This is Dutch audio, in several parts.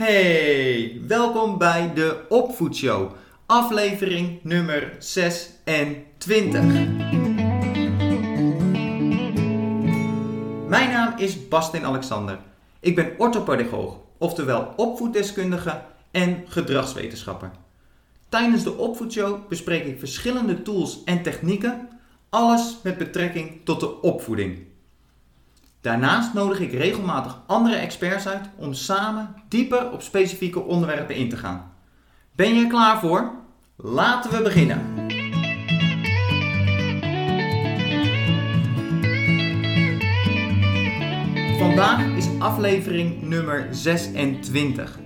Hey, welkom bij de Opvoedshow, aflevering nummer 26. Mijn naam is Bastin Alexander. Ik ben orthopedagoog, oftewel opvoeddeskundige en gedragswetenschapper. Tijdens de Opvoedshow bespreek ik verschillende tools en technieken, alles met betrekking tot de opvoeding. Daarnaast nodig ik regelmatig andere experts uit om samen dieper op specifieke onderwerpen in te gaan. Ben je er klaar voor? Laten we beginnen. Vandaag is aflevering nummer 26.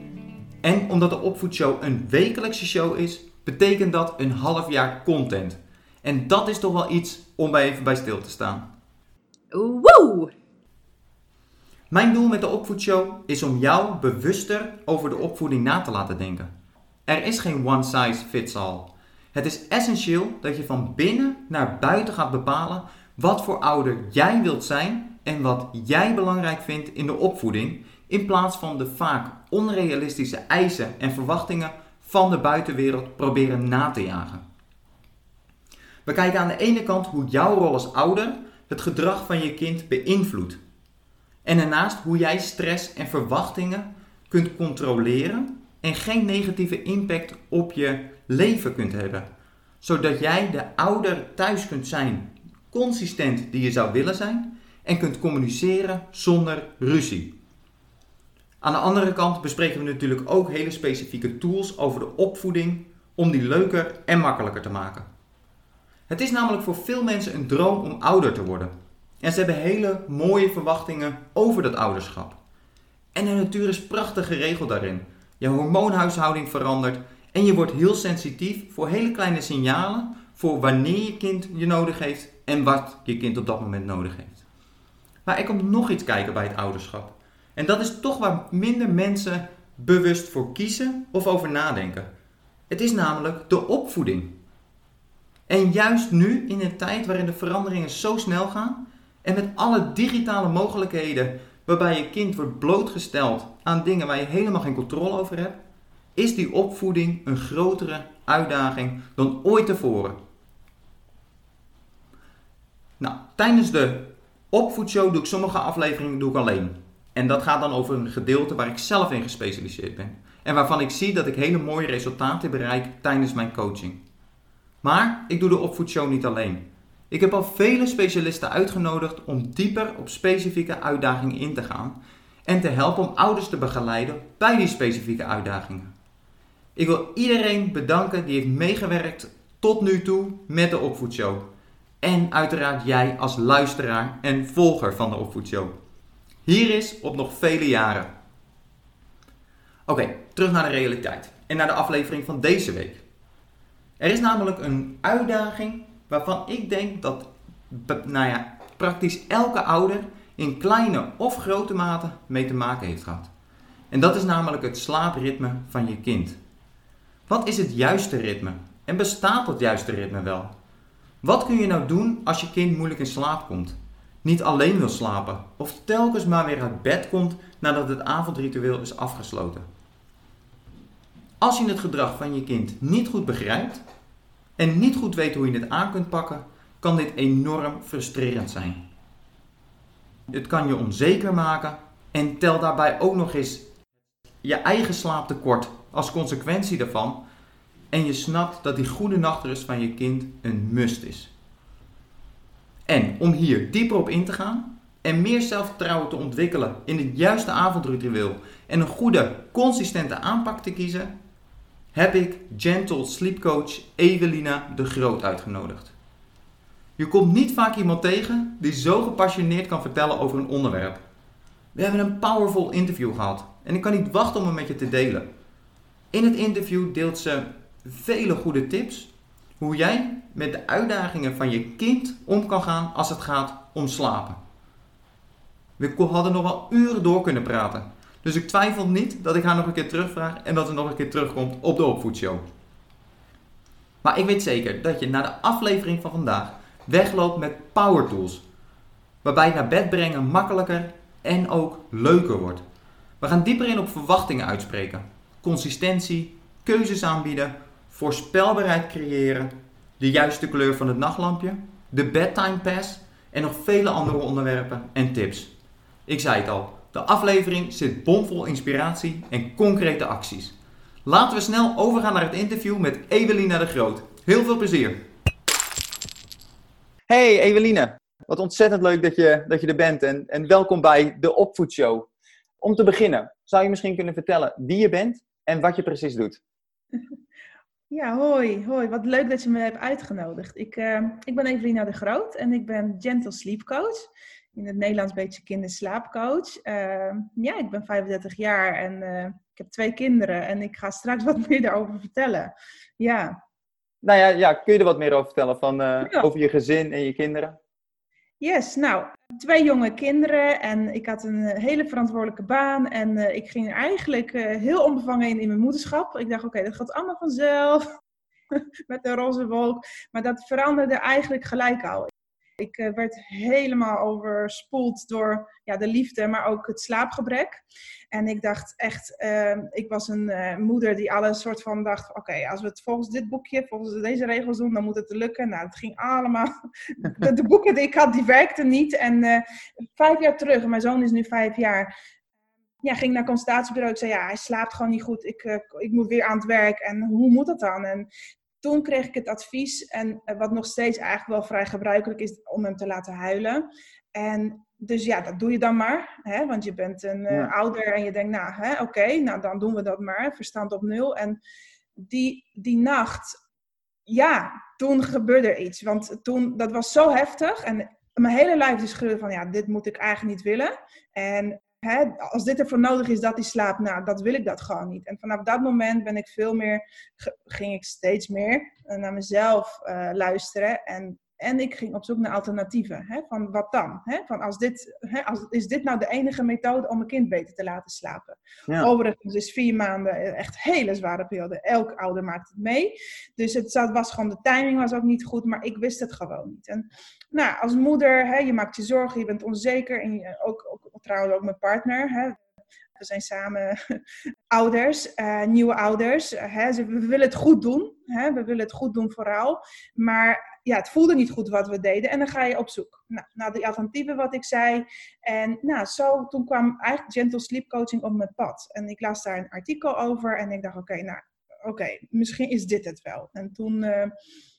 En omdat de Opvoedshow een wekelijkse show is, betekent dat een half jaar content. En dat is toch wel iets om bij even bij stil te staan. Woe! Mijn doel met de Opvoedshow is om jou bewuster over de opvoeding na te laten denken. Er is geen one size fits all. Het is essentieel dat je van binnen naar buiten gaat bepalen wat voor ouder jij wilt zijn en wat jij belangrijk vindt in de opvoeding, in plaats van de vaak onrealistische eisen en verwachtingen van de buitenwereld proberen na te jagen. We kijken aan de ene kant hoe jouw rol als ouder het gedrag van je kind beïnvloedt. En daarnaast hoe jij stress en verwachtingen kunt controleren en geen negatieve impact op je leven kunt hebben. Zodat jij de ouder thuis kunt zijn, consistent die je zou willen zijn, en kunt communiceren zonder ruzie. Aan de andere kant bespreken we natuurlijk ook hele specifieke tools over de opvoeding om die leuker en makkelijker te maken. Het is namelijk voor veel mensen een droom om ouder te worden. En ze hebben hele mooie verwachtingen over dat ouderschap. En de natuur is prachtig geregeld daarin. Je hormoonhuishouding verandert en je wordt heel sensitief voor hele kleine signalen voor wanneer je kind je nodig heeft en wat je kind op dat moment nodig heeft. Maar er komt nog iets kijken bij het ouderschap. En dat is toch waar minder mensen bewust voor kiezen of over nadenken. Het is namelijk de opvoeding. En juist nu, in een tijd waarin de veranderingen zo snel gaan en met alle digitale mogelijkheden waarbij je kind wordt blootgesteld aan dingen waar je helemaal geen controle over hebt, is die opvoeding een grotere uitdaging dan ooit tevoren. Nou, tijdens de opvoedshow doe ik sommige afleveringen doe ik alleen. En dat gaat dan over een gedeelte waar ik zelf in gespecialiseerd ben. En waarvan ik zie dat ik hele mooie resultaten bereik tijdens mijn coaching. Maar ik doe de opvoedshow niet alleen. Ik heb al vele specialisten uitgenodigd om dieper op specifieke uitdagingen in te gaan en te helpen om ouders te begeleiden bij die specifieke uitdagingen. Ik wil iedereen bedanken die heeft meegewerkt tot nu toe met de opvoedshow. En uiteraard jij als luisteraar en volger van de opvoedshow. Hier is op nog vele jaren. Oké, terug naar de realiteit en naar de aflevering van deze week. Er is namelijk een uitdaging waarvan ik denk dat nou ja, praktisch elke ouder in kleine of grote mate mee te maken heeft gehad. En dat is namelijk het slaapritme van je kind. Wat is het juiste ritme? En bestaat dat juiste ritme wel? Wat kun je nou doen als je kind moeilijk in slaap komt? Niet alleen wil slapen of telkens maar weer uit bed komt nadat het avondritueel is afgesloten. Als je het gedrag van je kind niet goed begrijpt, en niet goed weet hoe je het aan kunt pakken, kan dit enorm frustrerend zijn. Het kan je onzeker maken en tel daarbij ook nog eens je eigen slaaptekort als consequentie daarvan en je snapt dat die goede nachtrust van je kind een must is. En om hier dieper op in te gaan en meer zelfvertrouwen te ontwikkelen in het juiste avondritueel en een goede, consistente aanpak te kiezen, heb ik Gentle Sleep Coach Evelina de Groot uitgenodigd. Je komt niet vaak iemand tegen die zo gepassioneerd kan vertellen over een onderwerp. We hebben een powerful interview gehad en ik kan niet wachten om het met je te delen. In het interview deelt ze vele goede tips hoe jij met de uitdagingen van je kind om kan gaan als het gaat om slapen. We hadden nog wel uren door kunnen praten. Dus ik twijfel niet dat ik haar nog een keer terugvraag en dat ze nog een keer terugkomt op de opvoedshow. Maar ik weet zeker dat je na de aflevering van vandaag wegloopt met power tools. Waarbij naar bed brengen makkelijker en ook leuker wordt. We gaan dieper in op verwachtingen uitspreken, consistentie, keuzes aanbieden, voorspelbaarheid creëren, de juiste kleur van het nachtlampje, de bedtime pass en nog vele andere onderwerpen en tips. Ik zei het al, de aflevering zit bomvol inspiratie en concrete acties. Laten we snel overgaan naar het interview met Evelina de Groot. Heel veel plezier! Hey Eveline, wat ontzettend leuk dat je, dat je er bent en, en welkom bij de Opvoedshow. Om te beginnen, zou je misschien kunnen vertellen wie je bent en wat je precies doet? Ja, hoi, hoi. Wat leuk dat je me hebt uitgenodigd. Ik, uh, ik ben Evelina de Groot en ik ben Gentle Sleep Coach. In het Nederlands beetje kinderslaapcoach. Uh, ja, ik ben 35 jaar en uh, ik heb twee kinderen en ik ga straks wat meer daarover vertellen. Ja. Nou ja, ja kun je er wat meer over vertellen van, ja. over je gezin en je kinderen? Yes, nou, twee jonge kinderen en ik had een hele verantwoordelijke baan en uh, ik ging eigenlijk heel onbevangen in in mijn moederschap. Ik dacht, oké, okay, dat gaat allemaal vanzelf, met de roze wolk. Maar dat veranderde eigenlijk gelijk al. Ik uh, werd helemaal overspoeld door ja, de liefde, maar ook het slaapgebrek. En ik dacht echt, uh, ik was een uh, moeder die alles soort van dacht: oké, okay, als we het volgens dit boekje, volgens deze regels doen, dan moet het lukken. Nou, het ging allemaal. De, de boeken die ik had, die werkten niet. En uh, vijf jaar terug, mijn zoon is nu vijf jaar. Ja, ging naar consultatiebureau. Ik zei: ja, hij slaapt gewoon niet goed. Ik, ik moet weer aan het werk. En hoe moet dat dan? En toen kreeg ik het advies, en wat nog steeds eigenlijk wel vrij gebruikelijk is, om hem te laten huilen. En dus ja, dat doe je dan maar. Hè? Want je bent een uh, ouder en je denkt, nou, oké, okay, nou dan doen we dat maar. Verstand op nul. En die, die nacht, ja, toen gebeurde er iets. Want toen, dat was zo heftig. En mijn hele lijf is schreeuwde van, ja, dit moet ik eigenlijk niet willen. En als dit ervoor nodig is dat hij slaapt, nou, dat wil ik dat gewoon niet. En vanaf dat moment ben ik veel meer, ging ik steeds meer naar mezelf uh, luisteren. En en ik ging op zoek naar alternatieven. Hè? Van wat dan? Hè? Van als dit, hè, als, is dit nou de enige methode om een kind beter te laten slapen? Ja. Overigens is vier maanden echt een hele zware periode. Elk ouder maakt het mee. Dus het was gewoon, de timing was ook niet goed, maar ik wist het gewoon niet. En nou, als moeder, hè, je maakt je zorgen, je bent onzeker. En je, ook, ook, trouwens ook mijn partner. Hè? We zijn samen ouders, uh, nieuwe ouders. Hè? We willen het goed doen. Hè? We willen het goed doen vooral. Maar ja, het voelde niet goed wat we deden. En dan ga je op zoek nou, naar de alternatieven wat ik zei. En nou, zo, toen kwam eigenlijk gentle sleep coaching op mijn pad. En ik las daar een artikel over. En ik dacht, oké, nou, oké, misschien is dit het wel. En toen, uh,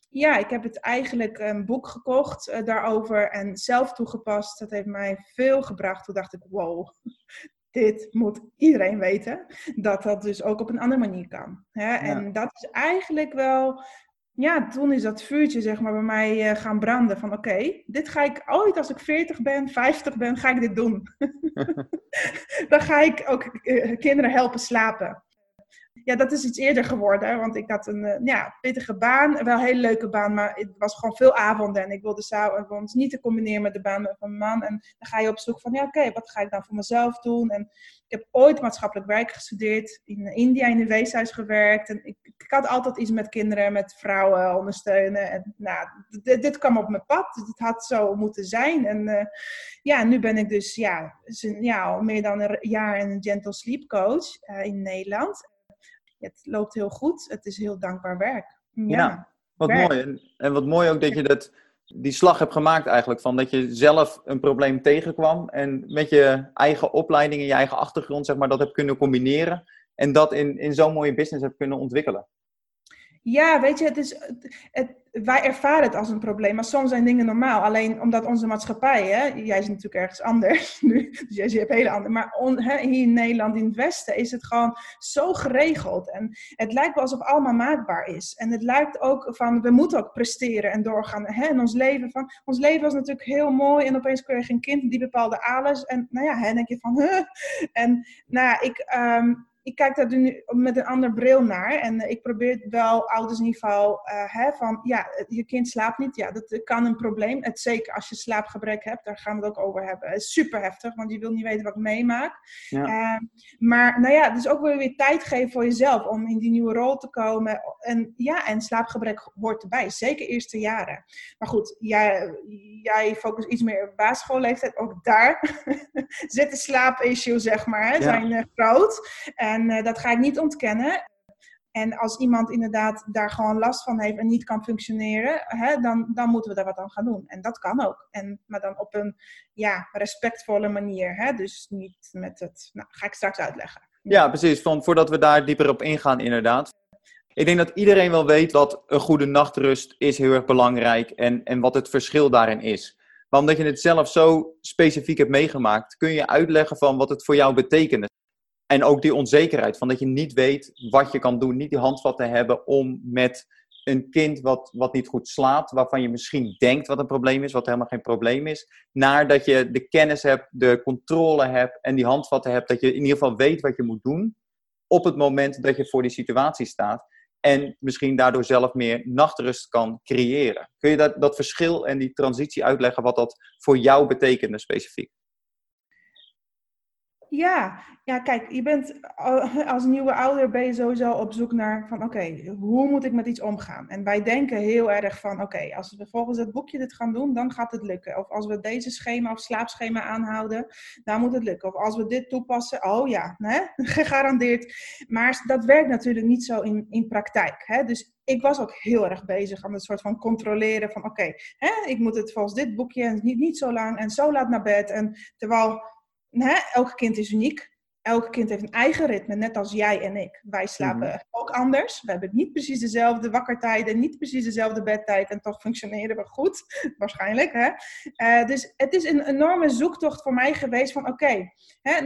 ja, ik heb het eigenlijk een boek gekocht uh, daarover. En zelf toegepast. Dat heeft mij veel gebracht. Toen dacht ik, wow, dit moet iedereen weten. Dat dat dus ook op een andere manier kan. Hè? Ja. En dat is eigenlijk wel ja, toen is dat vuurtje zeg maar bij mij uh, gaan branden. Van oké, okay, dit ga ik ooit als ik 40 ben, 50 ben, ga ik dit doen. Dan ga ik ook uh, kinderen helpen slapen ja, dat is iets eerder geworden. Want ik had een uh, ja, pittige baan. Wel een hele leuke baan, maar het was gewoon veel avonden. En ik wilde s'avonds niet te combineren met de baan van mijn man. En dan ga je op zoek van, ja oké, wat ga ik dan voor mezelf doen? En ik heb ooit maatschappelijk werk gestudeerd. In India in een weeshuis gewerkt. En ik, ik had altijd iets met kinderen, met vrouwen ondersteunen. En nou, dit, kwam op mijn pad. Het had zo moeten zijn. En uh, ja, nu ben ik dus ja, ja, al meer dan een jaar een gentle sleep coach in Nederland het loopt heel goed. Het is heel dankbaar werk. Ja, ja wat werk. mooi. En, en, wat mooi ook dat je dat, die slag hebt gemaakt eigenlijk. Van dat je zelf een probleem tegenkwam. En met je eigen opleiding en je eigen achtergrond, zeg maar, dat hebt kunnen combineren. En dat in, in zo'n mooie business hebt kunnen ontwikkelen. Ja, weet je, het is, het, wij ervaren het als een probleem, maar soms zijn dingen normaal. Alleen omdat onze maatschappij, hè, jij is natuurlijk ergens anders nu, dus jij hebt hele andere. Maar hè, hier in Nederland, in het Westen, is het gewoon zo geregeld. En het lijkt wel alsof allemaal maakbaar is. En het lijkt ook van, we moeten ook presteren en doorgaan. Hè, in ons leven, van, ons leven was natuurlijk heel mooi en opeens kreeg je een kind die bepaalde alles. En nou ja, hè, denk je van, huh? En nou ja, ik... Um, ik kijk daar nu met een ander bril naar. En ik probeer wel ouders in ieder geval uh, hè, van, ja, je kind slaapt niet. Ja, dat kan een probleem. Het, zeker als je slaapgebrek hebt, daar gaan we het ook over hebben. Het is super heftig, want je wil niet weten wat ik meemaak. Ja. Uh, maar nou ja, dus ook weer, weer tijd geven voor jezelf om in die nieuwe rol te komen. En ja, en slaapgebrek hoort erbij. Zeker eerste jaren. Maar goed, jij, jij focust iets meer op basisschoolleeftijd. Ook daar zitten slaapissue, zeg maar, hè, zijn uh, groot. En uh, dat ga ik niet ontkennen. En als iemand inderdaad daar gewoon last van heeft en niet kan functioneren, hè, dan, dan moeten we daar wat aan gaan doen. En dat kan ook. En, maar dan op een ja, respectvolle manier. Hè? Dus niet met het. Nou, ga ik straks uitleggen. Ja, precies. Van, voordat we daar dieper op ingaan, inderdaad. Ik denk dat iedereen wel weet dat een goede nachtrust is heel erg belangrijk en, en wat het verschil daarin is. Maar omdat je het zelf zo specifiek hebt meegemaakt, kun je uitleggen van wat het voor jou betekende. En ook die onzekerheid van dat je niet weet wat je kan doen, niet die handvatten hebben om met een kind wat, wat niet goed slaapt, waarvan je misschien denkt wat een probleem is, wat helemaal geen probleem is, naar dat je de kennis hebt, de controle hebt en die handvatten hebt, dat je in ieder geval weet wat je moet doen op het moment dat je voor die situatie staat. En misschien daardoor zelf meer nachtrust kan creëren. Kun je dat, dat verschil en die transitie uitleggen, wat dat voor jou betekende specifiek? Ja, ja, kijk, je bent als nieuwe ouder ben je sowieso op zoek naar van oké, hoe moet ik met iets omgaan? En wij denken heel erg van oké, als we volgens het boekje dit gaan doen, dan gaat het lukken. Of als we deze schema of slaapschema aanhouden, dan moet het lukken. Of als we dit toepassen, oh ja, hè? gegarandeerd. Maar dat werkt natuurlijk niet zo in, in praktijk. Hè? Dus ik was ook heel erg bezig aan het soort van controleren van oké, ik moet het volgens dit boekje en niet, niet zo lang en zo laat naar bed. En terwijl hè, elk kind is uniek. Elk kind heeft een eigen ritme, net als jij en ik. Wij slapen mhm. ook anders. We hebben niet precies dezelfde wakkertijden, niet precies dezelfde bedtijd en toch functioneren we goed, waarschijnlijk. Hè? Uh, dus het is een enorme zoektocht voor mij geweest van oké,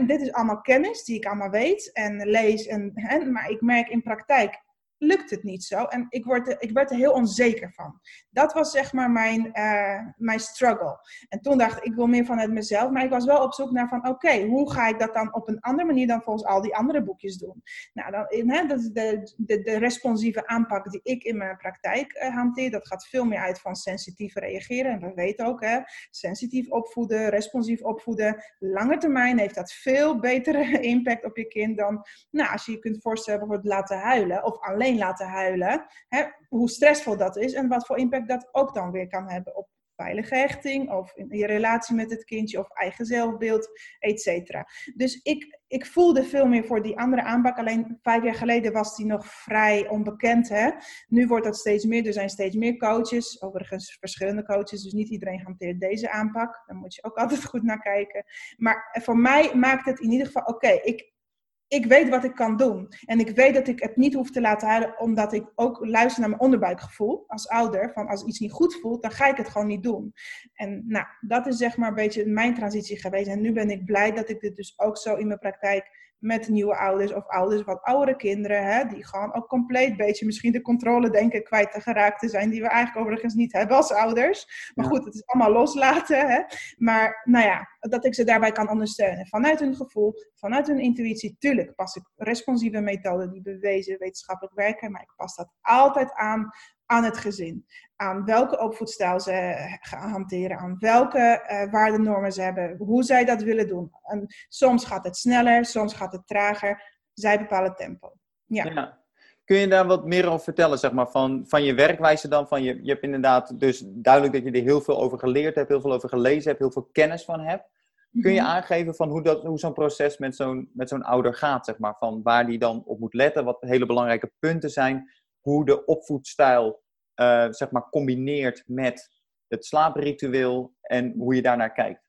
dit is allemaal kennis die ik allemaal weet en lees. En, hè, maar ik merk in praktijk, lukt het niet zo. En ik, word ik werd er heel onzeker van. Dat was zeg maar mijn, uh, mijn struggle. En toen dacht ik, ik wil meer vanuit mezelf. Maar ik was wel op zoek naar van, oké, hoe ga ik dat dan op een andere manier dan volgens al die andere boekjes doen? Nou, dan, hè, dat de, de, de responsieve aanpak die ik in mijn praktijk uh, hanteer. Dat gaat veel meer uit van sensitief reageren. En we weten ook, hè, sensitief opvoeden, responsief opvoeden. Lange termijn heeft dat veel betere impact op je kind dan, nou, als je je kunt voorstellen bijvoorbeeld laten huilen of alleen laten huilen. Hè, hoe stressvol dat is en wat voor impact dat ook dan weer kan hebben op veilige hechting of in je relatie met het kindje of eigen zelfbeeld, et cetera. Dus ik, ik voelde veel meer voor die andere aanpak. Alleen vijf jaar geleden was die nog vrij onbekend. Hè? Nu wordt dat steeds meer. Er zijn steeds meer coaches. Overigens verschillende coaches. Dus niet iedereen hanteert deze aanpak. Daar moet je ook altijd goed naar kijken. Maar voor mij maakt het in ieder geval... Oké, ik, ik weet wat ik kan doen. En ik weet dat ik het niet hoef te laten huilen, omdat ik ook luister naar mijn onderbuikgevoel als ouder. Van als iets niet goed voelt, dan ga ik het gewoon niet doen. En nou, dat is zeg maar een beetje mijn transitie geweest. En nu ben ik blij dat ik dit dus ook zo in mijn praktijk met nieuwe ouders of ouders wat oudere kinderen, hè, die gewoon ook compleet beetje misschien de controle denken kwijt te geraakt te zijn, die we eigenlijk overigens niet hebben als ouders. Maar goed, het is allemaal loslaten. Hè. Maar nou ja, dat ik ze daarbij kan ondersteunen. Vanuit hun gevoel, vanuit hun intuïtie. Tuurlijk pas ik responsieve methoden die bewezen wetenschappelijk werken, maar ik pas dat altijd aan aan het gezin. Aan welke opvoedstijl ze gaan hanteren, aan welke uh, waardenormen ze hebben, hoe zij dat willen doen. En soms gaat het sneller, soms gaat het trager. Zij bepalen tempo. Ja. ja. Kun je daar wat meer over vertellen, zeg maar, van, van je werkwijze dan? Van je, je hebt inderdaad dus duidelijk dat je er heel veel over geleerd hebt, heel veel over gelezen hebt, heel veel kennis van hebt. Kun je mhm. aangeven van hoe, dat, hoe zo'n proces met zo'n, met zo'n ouder gaat, zeg maar? Van waar die dan op moet letten, wat hele belangrijke punten zijn hoe de opvoedstijl uh, zeg maar combineert met het slaapritueel en hoe je daarnaar kijkt.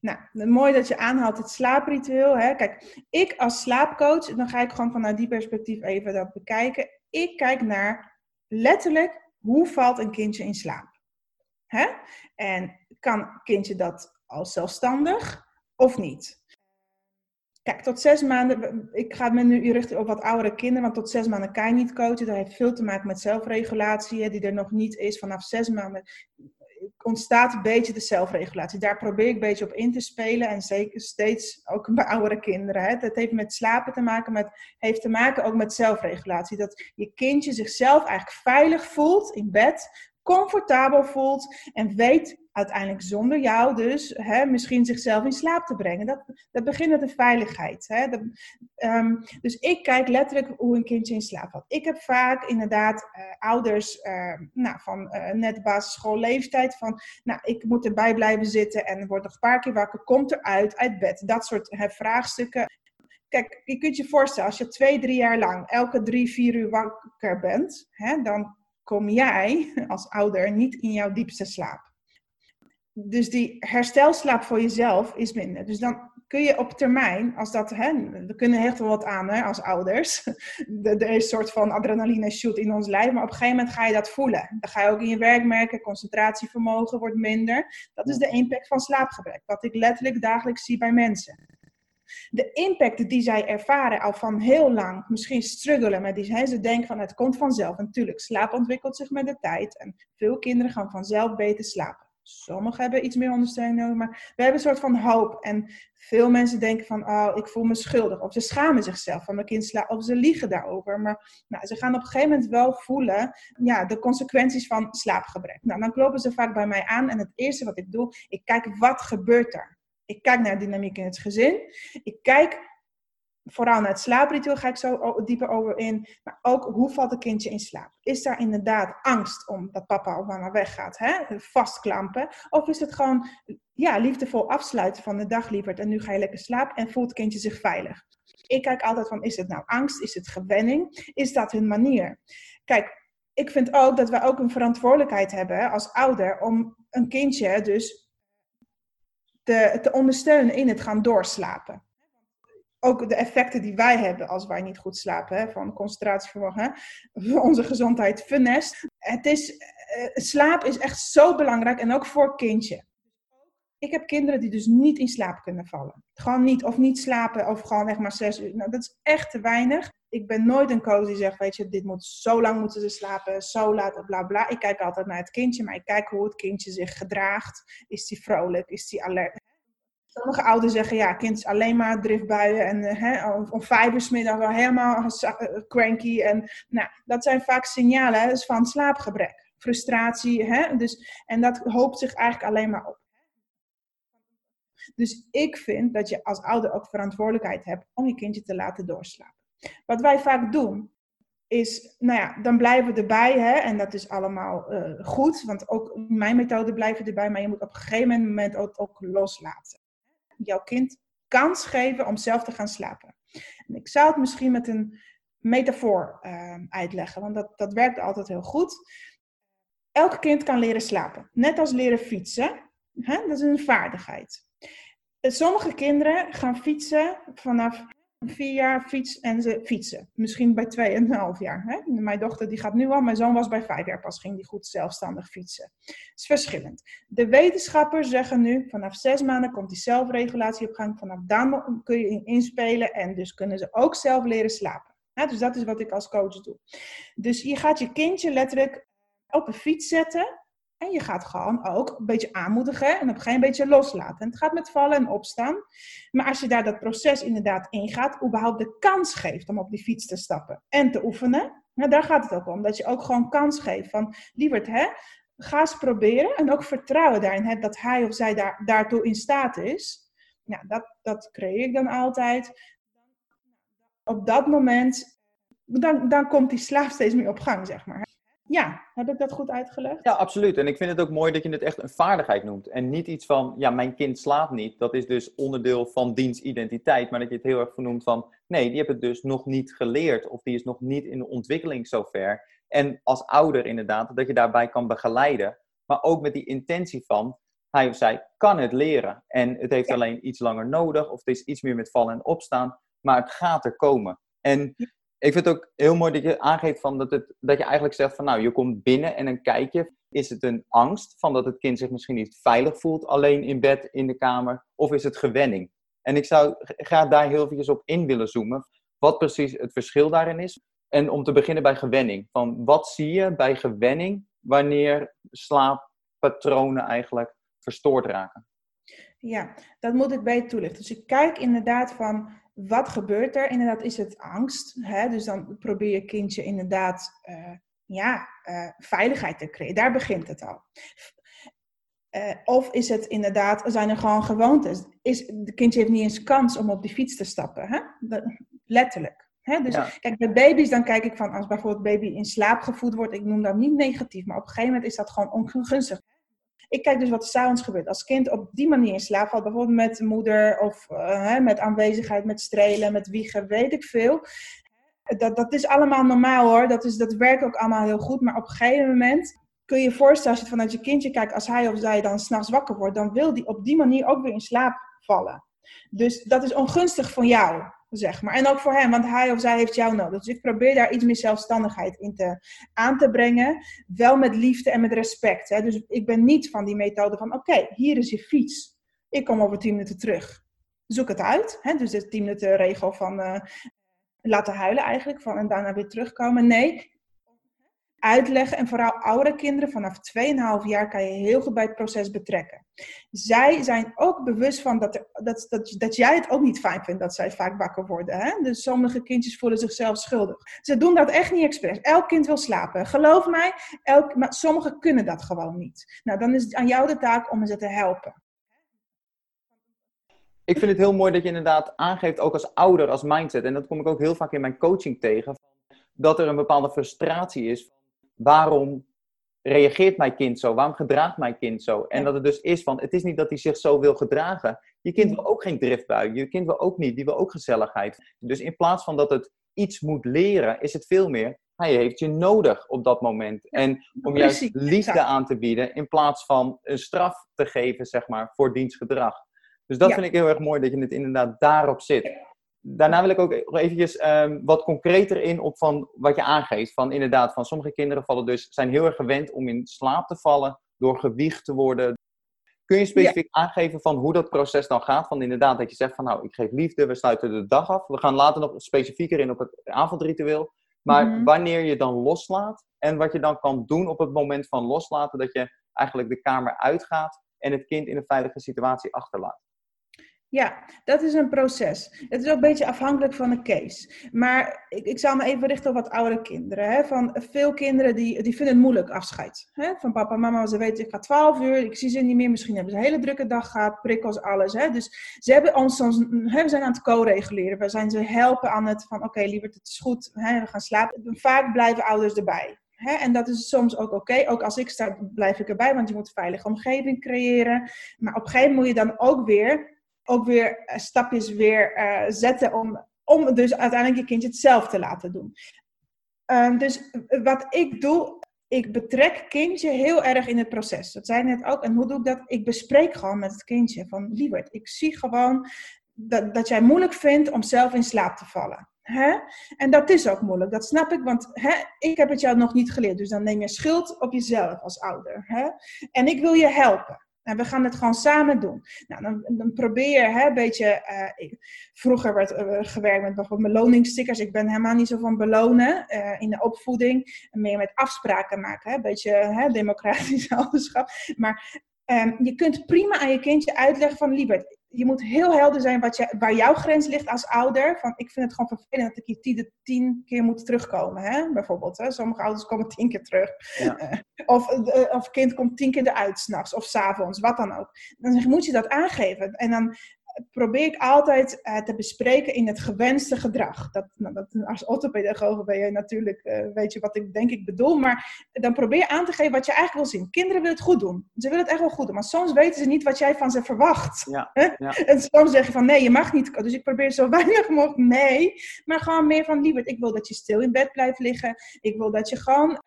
Nou, mooi dat je aanhaalt het slaapritueel. Hè? Kijk, ik als slaapcoach, dan ga ik gewoon vanuit die perspectief even dat bekijken. Ik kijk naar letterlijk hoe valt een kindje in slaap. Hè? En kan kindje dat als zelfstandig of niet? Kijk, tot zes maanden, ik ga me nu richten op wat oudere kinderen, want tot zes maanden kan je niet coachen. Dat heeft veel te maken met zelfregulatie, die er nog niet is. Vanaf zes maanden ontstaat een beetje de zelfregulatie. Daar probeer ik een beetje op in te spelen. En zeker steeds ook bij oudere kinderen. Hè. Dat heeft met slapen te maken, met, heeft te maken ook met zelfregulatie. Dat je kindje zichzelf eigenlijk veilig voelt in bed, comfortabel voelt en weet uiteindelijk zonder jou dus hè, misschien zichzelf in slaap te brengen. Dat, dat begint met de veiligheid. Hè. Ehm, dus ik kijk letterlijk hoe een kindje in slaap valt. Ik heb vaak inderdaad uh, ouders uh, nou, van uh, net basisschoolleeftijd van, nou, ik moet erbij blijven zitten en word nog een paar keer wakker, komt eruit uit bed. Dat soort hè, vraagstukken. Kijk, je kunt je voorstellen, als je twee, drie jaar lang elke drie, vier uur wakker bent, hè, dan kom jij als ouder niet in jouw diepste slaap. Dus die herstelslaap voor jezelf is minder. Dus dan kun je op termijn, als dat, hè, we kunnen echt wel wat aan hè, als ouders. Er is een soort van adrenaline shoot in ons lijf, maar op een gegeven moment ga je dat voelen. Dan ga je ook in je werk merken, concentratievermogen wordt minder. Dat is de impact van slaapgebrek, wat ik letterlijk dagelijks zie bij mensen. De impact die zij ervaren al van heel lang, misschien struggelen met die, ze denken van het komt vanzelf. natuurlijk, slaap ontwikkelt zich met de tijd en veel kinderen gaan vanzelf beter slapen. Sommigen hebben iets meer ondersteuning nodig, maar we hebben een soort van hoop. En veel mensen denken van, oh, ik voel me schuldig. Of ze schamen zichzelf van mijn kind slapen, of ze liegen daarover. Maar nou, ze gaan op een gegeven moment wel voelen ja, de consequenties van slaapgebrek. Nou, dan kloppen ze vaak bij mij aan en het eerste wat ik doe, ik kijk wat gebeurt er. Ik kijk naar de dynamiek in het gezin. Ik kijk vooral naar het slaapritueel ga ik zo dieper over in. Maar ook hoe valt het kindje in slaap? Is daar inderdaad angst om dat papa of mama weggaat? Hè? Vastklampen? Of is het gewoon ja, liefdevol afsluiten van de dag, lieverd. En nu ga je lekker slapen en voelt het kindje zich veilig? Ik kijk altijd van, is het nou angst? Is het gewenning? Is dat hun manier? Kijk, ik vind ook dat wij ook een verantwoordelijkheid hebben als ouder om een kindje dus te, te ondersteunen in het gaan doorslapen ook de effecten die wij hebben als wij niet goed slapen, hè, van concentratievermogen, onze gezondheid funest. Het is, uh, slaap is echt zo belangrijk en ook voor kindje. Ik heb kinderen die dus niet in slaap kunnen vallen. Gewoon niet, of niet slapen, of gewoon echt maar zes uur. Nou, dat is echt te weinig. Ik ben nooit een coach die zegt, weet je, dit moet zo lang moeten slapen, zo laat, bla bla. Ik kijk altijd naar het kindje, maar ik kijk hoe het kindje zich gedraagt. Is hij vrolijk? Is hij alert? Sommige ouders zeggen, ja, kind is alleen maar driftbuien en uh, hè, om wel helemaal uh, cranky. En, nou, dat zijn vaak signalen dus van slaapgebrek, frustratie. Hè, dus, en dat hoopt zich eigenlijk alleen maar op. Dus ik vind dat je als ouder ook verantwoordelijkheid hebt om je kindje te laten doorslapen. Wat wij vaak doen, is, nou ja, dan blijven we erbij. Hè, en dat is allemaal uh, goed, want ook mijn methode blijven erbij. Maar je moet op een gegeven moment ook, ook loslaten jouw kind kans geven om zelf te gaan slapen. En ik zou het misschien met een metafoor uh, uitleggen, want dat, dat werkt altijd heel goed. Elk kind kan leren slapen, net als leren fietsen. Hè? Dat is een vaardigheid. Sommige kinderen gaan fietsen vanaf vier jaar fiets en ze fietsen. Misschien bij twee en een half jaar. Hè? Mijn dochter die gaat nu al, mijn zoon was bij vijf jaar pas, ging die goed zelfstandig fietsen. Het is verschillend. De wetenschappers zeggen nu, vanaf zes maanden komt die zelfregulatie op gang. Vanaf dan kun je inspelen en dus kunnen ze ook zelf leren slapen. dus dat is wat ik als coach doe. Dus je gaat je kindje letterlijk op een fiets zetten en je gaat gewoon ook een beetje aanmoedigen en op een gegeven beetje loslaten. En het gaat met vallen en opstaan. Maar als je daar dat proces inderdaad ingaat, überhaupt de kans geeft om op die fiets te stappen en te oefenen. Nou, daar gaat het ook om. Dat je ook gewoon kans geeft van, lieverd, hè, ga eens proberen. En ook vertrouwen daarin, hè, dat hij of zij daar, daartoe in staat is. Ja, dat, dat creëer ik dan altijd. Op dat moment, dan, dan komt die slaap steeds meer op gang, zeg maar. Ja, heb ik dat goed uitgelegd? Ja, absoluut. En ik vind het ook mooi dat je het echt een vaardigheid noemt. En niet iets van, ja, mijn kind slaapt niet. Dat is dus onderdeel van dienstidentiteit. Maar dat je het heel erg vernoemt van, nee, die heeft het dus nog niet geleerd. Of die is nog niet in de ontwikkeling zover. En als ouder inderdaad, dat je daarbij kan begeleiden. Maar ook met die intentie van, hij of zij kan het leren. En het heeft alleen iets langer nodig. Of het is iets meer met vallen en opstaan. Maar het gaat er komen. En ik vind het ook heel mooi dat je aangeeft van dat, het, dat je eigenlijk zegt van nou, je komt binnen en dan kijk je. Is het een angst van dat het kind zich misschien niet veilig voelt alleen in bed, in de kamer? Of is het gewenning? En ik zou graag daar heel eventjes op in willen zoomen. Wat precies het verschil daarin is. En om te beginnen bij gewenning. Van wat zie je bij gewenning wanneer slaap slaappatronen eigenlijk verstoord raken? Ja, dat moet ik beter toelichten. Dus ik kijk inderdaad van wat gebeurt er? Inderdaad, is het angst? Hè? Dus dan probeer je kindje inderdaad uh, ja, uh, veiligheid te creëren. Daar begint het al. Uh, of is het inderdaad, zijn er gewoon gewoontes? Is, de kindje heeft niet eens kans om op die fiets te stappen. Hè? letterlijk. Hè? Dus kijk, bij baby's dan kijk ik van, als bijvoorbeeld baby in slaap gevoed wordt, ik noem dat niet negatief, maar op een gegeven moment is dat gewoon ongunstig. Ik kijk dus wat er s'avonds gebeurt. Als kind op die manier in slaap valt, bijvoorbeeld met de moeder of uh, met aanwezigheid, met strelen, met wiegen, weet ik veel. Dat, dat is allemaal normaal hoor. Dat, is, dat werkt ook allemaal heel goed. Maar op een gegeven moment kun je je voorstellen, als je vanuit je kindje kijkt, als hij of zij dan s'nachts wakker wordt, dan wil die op die manier ook weer in slaap vallen. Dus dat is ongunstig voor jou zeg maar. En ook voor hem, want hij of zij heeft jou nodig. Dus ik probeer daar iets meer zelfstandigheid in te, aan te brengen. Wel met liefde en met respect. Hè. Dus ik ben niet van die methode van, oké, hier is je fiets. Ik kom over tien minuten terug. Zoek het uit. Hè. Dus de tien minuten regel van uh, laten huilen eigenlijk. Van, en daarna weer terugkomen. Nee, uitleggen. En vooral oudere kinderen vanaf 2,5 jaar kan je heel goed bij het proces betrekken. Zij zijn ook bewust van dat, dat, dat, dat jij het ook niet fijn vindt dat zij vaak wakker worden. Hè? Dus sommige kindjes voelen zichzelf schuldig. Ze doen dat echt niet expres. Elk kind wil slapen. Geloof mij, elk, maar sommigen kunnen dat gewoon niet. Nou, dan is het aan jou de taak om ze te helpen. Ik vind het heel mooi dat je inderdaad aangeeft, ook als ouder, als mindset. En dat kom ik ook heel vaak in mijn coaching tegen. Dat er een bepaalde frustratie is waarom reageert mijn kind zo? Waarom gedraagt mijn kind zo? En dat het dus is van, het is niet dat hij zich zo wil gedragen. Je kind wil ook geen driftbui. Je kind wil ook niet, die wil ook gezelligheid. Dus in plaats van dat het iets moet leren, is het veel meer, hij heeft je nodig op dat moment. En om juist liefde aan te bieden, in plaats van een straf te geven, zeg maar, voor dienstgedrag. Dus dat vind ik heel erg mooi, dat je het inderdaad daarop zit daarna wil ik ook eventjes um, wat concreter in op van wat je aangeeft. Van inderdaad, van sommige kinderen vallen dus, zijn heel erg gewend om in slaap te vallen door gewicht te worden. Kun je specifiek aangeven van hoe dat proces dan gaat? Van inderdaad dat je zegt van nou, ik geef liefde, we sluiten de dag af. We gaan later nog specifieker in op het avondritueel. Maar mhm. wanneer je dan loslaat en wat je dan kan doen op het moment van loslaten, dat je eigenlijk de kamer uitgaat en het kind in een veilige situatie achterlaat. Ja, dat is een proces. Het is ook een beetje afhankelijk van de case. Maar ik, ik zal me even richten op wat oudere kinderen. Hè. Van veel kinderen die, die vinden het moeilijk afscheid. Hè. Van papa en mama, ze weten ik ga 12 uur, ik zie ze niet meer. Misschien hebben ze een hele drukke dag gehad, prikkels, alles. Hè. Dus ze hebben ons soms, hè, zijn aan het co-reguleren. We zijn ze helpen aan het van oké, liever het is goed, hè, we gaan slapen. Vaak blijven ouders erbij. En dat is soms ook oké. Ook als ik sta, blijf ik erbij, want je moet een veilige omgeving creëren. Maar op een gegeven moment moet je dan ook weer ook weer eh, stapjes weer uh, zetten om, om dus uiteindelijk je kindje het zelf te laten doen. Um, dus wat ik doe, ik betrek kindje heel erg in het proces. Dat zei net ook. En hoe doe ik dat? Ik bespreek gewoon met het kindje van, lieverd, ik zie gewoon dat, dat jij moeilijk vindt om zelf in slaap te vallen. En dat is ook moeilijk, dat snap ik, want ik heb het jou nog niet geleerd. Dus dan neem je schuld op jezelf als ouder. En ik wil je helpen. We gaan het gewoon samen doen. Nou, dan, dan probeer je een beetje. Uh, vroeger werd uh, gewerkt met bijvoorbeeld beloningsstickers. Ik ben helemaal niet zo van belonen uh, in de opvoeding. Meer met afspraken maken. Een beetje hè, democratisch ouderschap. Maar um, je kunt prima aan je kindje uitleggen van Liebert je moet heel helder zijn wat je, waar jouw grens ligt als ouder. Van, ik vind het gewoon vervelend dat ik hier tien, tien keer moet terugkomen. Hè? Bijvoorbeeld, hè? sommige ouders komen tien keer terug. Ja. Uh, of, uh, of kind komt tien keer eruit s'nachts of s'avonds, wat dan ook. Dan moet je dat aangeven. En dan probeer ik altijd uh, te bespreken in het gewenste gedrag. Dat, nou, dat, als orthopedagoog ben je natuurlijk, uh, weet je wat ik denk ik bedoel, maar dan probeer aan te geven wat je eigenlijk wil zien. Kinderen willen het goed doen. Ze willen het echt wel goed doen, maar soms weten ze niet wat jij van ze verwacht. Ja, ja. En soms zeg je van nee, je mag niet. Dus ik probeer zo weinig mogelijk nee, maar gewoon meer van lieverd, ik wil dat je stil in bed blijft liggen. Ik wil dat je gewoon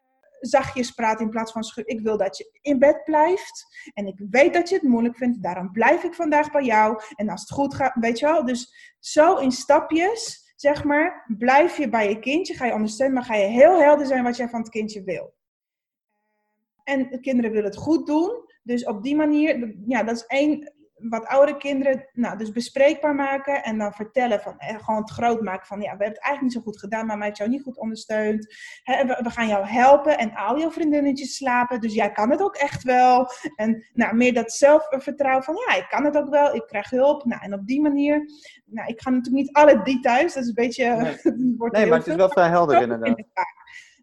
zachtjes praat in plaats van schudden. Ik wil dat je in bed blijft. En ik weet dat je het moeilijk vindt. Daarom blijf ik vandaag bij jou. En als het goed gaat, weet je wel. Dus zo in stapjes, zeg maar, blijf je bij je kindje. Ga je ondersteunen, maar ga je heel helder zijn wat jij van het kindje wil. En de kinderen willen het goed doen. Dus op die manier, ja, dat is één wat oudere kinderen nou, dus bespreekbaar maken en dan vertellen van, eh, gewoon het groot maken van, ja, we hebben het eigenlijk niet zo goed gedaan, maar mij heeft jou niet goed ondersteund. Hè, we, we, gaan jou helpen en al jouw vriendinnetjes slapen, dus jij kan het ook echt wel. En nou, meer dat zelfvertrouwen van, ja, ik kan het ook wel, ik krijg hulp. Nou, en op die manier, nou, ik ga natuurlijk niet alle details, dat is een beetje... Nee, nee maar het is wel vrij helder inderdaad